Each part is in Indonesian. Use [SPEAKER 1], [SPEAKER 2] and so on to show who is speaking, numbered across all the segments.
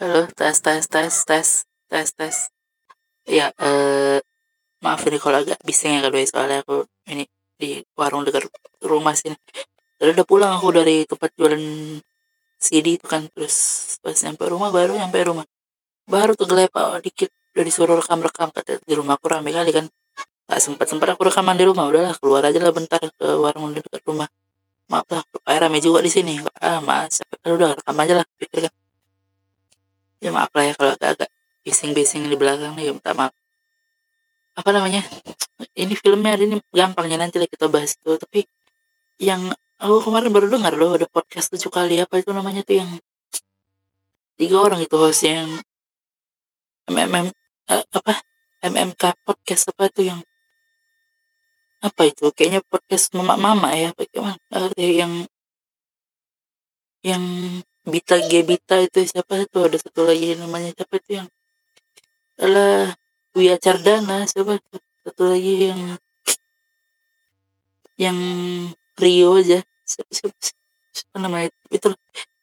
[SPEAKER 1] Halo, tes tes tes tes tes tes. Ya, eh maaf ini kalau agak bising ya kalau soalnya aku ini di warung dekat rumah sini. Tadi udah pulang aku dari tempat jualan CD itu kan terus pas nyampe rumah baru nyampe rumah baru tuh gelepak dikit dari suruh rekam rekam kata di rumah aku rame kali kan nggak sempat sempat aku rekaman di rumah udahlah keluar aja lah bentar ke warung dekat rumah maaf lah air rame juga di sini ah mas kan udah rekam aja lah pikir kan ya maaf lah ya kalau agak-agak bising-bising di belakang nih ya minta maaf. Apa namanya? Ini filmnya hari ini gampangnya nanti lah kita bahas itu tapi yang aku kemarin baru dengar loh ada podcast tujuh kali apa itu namanya tuh yang tiga orang itu host yang MMM eh, apa? MMK podcast apa itu yang apa itu? Kayaknya podcast mama-mama ya bagaimana yang yang Bita G Bita itu siapa itu ada satu lagi namanya siapa itu yang adalah Wia Cardana siapa satu lagi yang yang Rio aja. Siapa, siapa, siapa namanya? Itu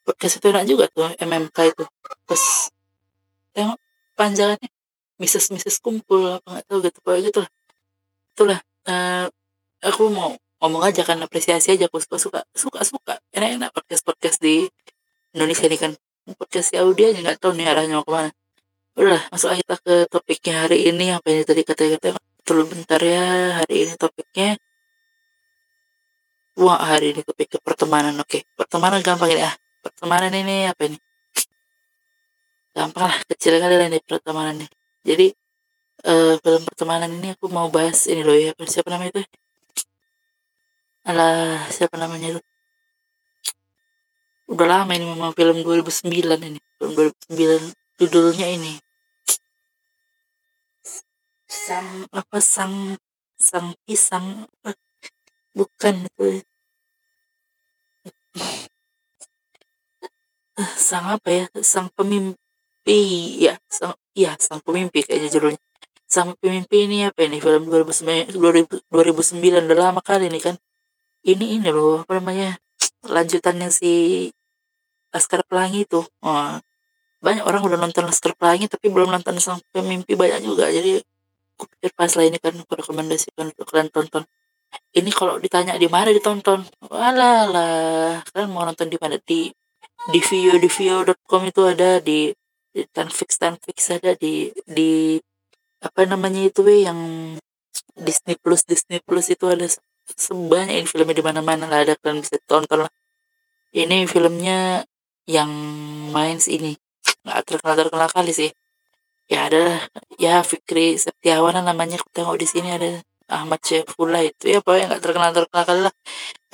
[SPEAKER 1] podcast itu enak juga tuh MMK itu. Terus tengok panjangannya Mrs. Mrs. kumpul apa nggak tahu gitu pokoknya gitu lah. Itulah uh, aku mau ngomong aja kan apresiasi aja aku suka suka suka suka. Enak enak podcast podcast di Indonesia ini kan. Podcast Saudi aja nggak tahu nih arahnya mau ke mana. Udah masuk aja kita ke topiknya hari ini apa ini tadi kata-kata. Terlalu bentar ya hari ini topiknya. Wah hari ini topik ke pertemanan oke. Pertemanan gampang ah. Pertemanan ini apa ini? Gampang lah kecil kali lah ini pertemanan ini jadi uh, film pertemanan ini aku mau bahas ini loh ya siapa namanya itu? Alah siapa namanya itu udah lama ini memang film 2009 ini. Film 2009 judulnya ini. Sang apa sang sang pisang bukan itu. Sang apa ya? Sang pemimpi ya sang ya sang pemimpi kayaknya judulnya. Sang pemimpi ini apa ini? Film 2009 2009 udah lama kali ini kan. Ini ini loh apa namanya? Lanjutannya si Laskar Pelangi itu oh, banyak orang udah nonton Laskar Pelangi tapi belum nonton Sang Pemimpi banyak juga. Jadi aku pikir pas lah ini kan aku rekomendasikan untuk kalian tonton. Ini kalau ditanya di mana ditonton? Walah lah kalian mau nonton di mana? Di di view di view.com itu ada di di Tanfix Tanfix ada di di apa namanya itu we yang Disney Plus Disney Plus itu ada sebanyak ini filmnya di mana-mana lah ada kalian bisa tonton lah. Ini filmnya yang main ini. Nggak terkenal terkenal kali sih. Ya ada ya Fikri Setiawan namanya tengok di sini ada. Ahmad Syaifullah itu ya pokoknya nggak terkenal terkenal kali lah.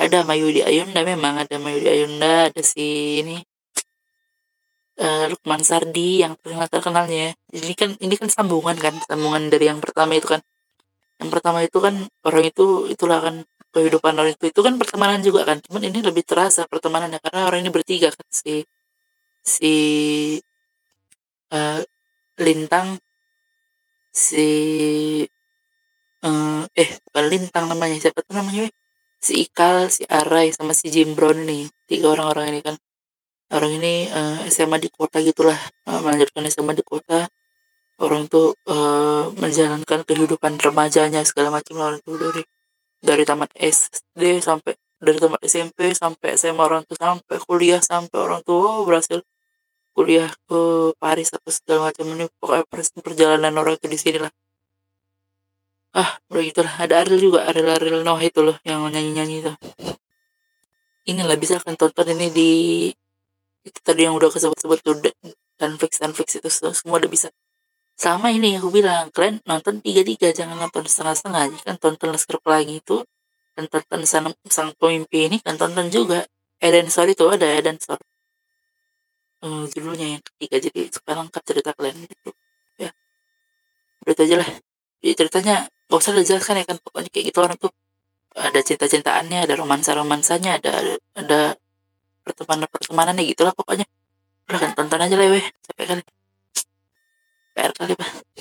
[SPEAKER 1] Ada Mayudi Ayunda memang ada Mayudi Ayunda ada si ini uh, Lukman Sardi yang terkenal terkenalnya ini kan ini kan sambungan kan sambungan dari yang pertama itu kan. Yang pertama itu kan orang itu itulah kan kehidupan orang itu itu kan pertemanan juga kan. Cuman ini lebih terasa pertemanannya karena orang ini bertiga kan si si uh, lintang si uh, eh bukan lintang namanya siapa tuh namanya? Si Ikal si Arai sama si Jim Brown ini tiga orang-orang ini kan. Orang ini uh, SMA di kota gitulah uh, melanjutkan SMA di kota. Orang itu uh, menjalankan kehidupan remajanya segala macam orang itu dari dari tamat SD sampai dari tamat SMP sampai SMA orang tuh sampai kuliah sampai orang tua oh, berhasil. Kuliah ke Paris atau segala macam ini pokoknya perjalanan orang itu di sini lah. Ah udah gitulah. Ada Ariel juga Ariel Ariel Noah itu loh yang nyanyi nyanyi itu. Inilah bisa kan tonton ini di itu tadi yang udah kesebut-sebut tuh dan fix dan fix itu semua udah bisa sama ini aku bilang kalian nonton tiga-tiga jangan nonton setengah-setengah. Kan tonton Laskar Pelangi itu dan tonton sang, sang pemimpi ini kan tonton juga. Eden Sorry itu ada Eden Sorry uh, judulnya yang ketiga. Jadi sekarang lengkap cerita kalian gitu. Ya. Udah itu aja lah. Jadi ceritanya gak usah dijelaskan ya kan pokoknya kayak gitu orang tuh ada cinta-cintaannya ada romansa-romansanya ada ada pertemanan-pertemanannya gitulah pokoknya. Udah kan tonton aja lah weh. Sampai kali 别的，你们。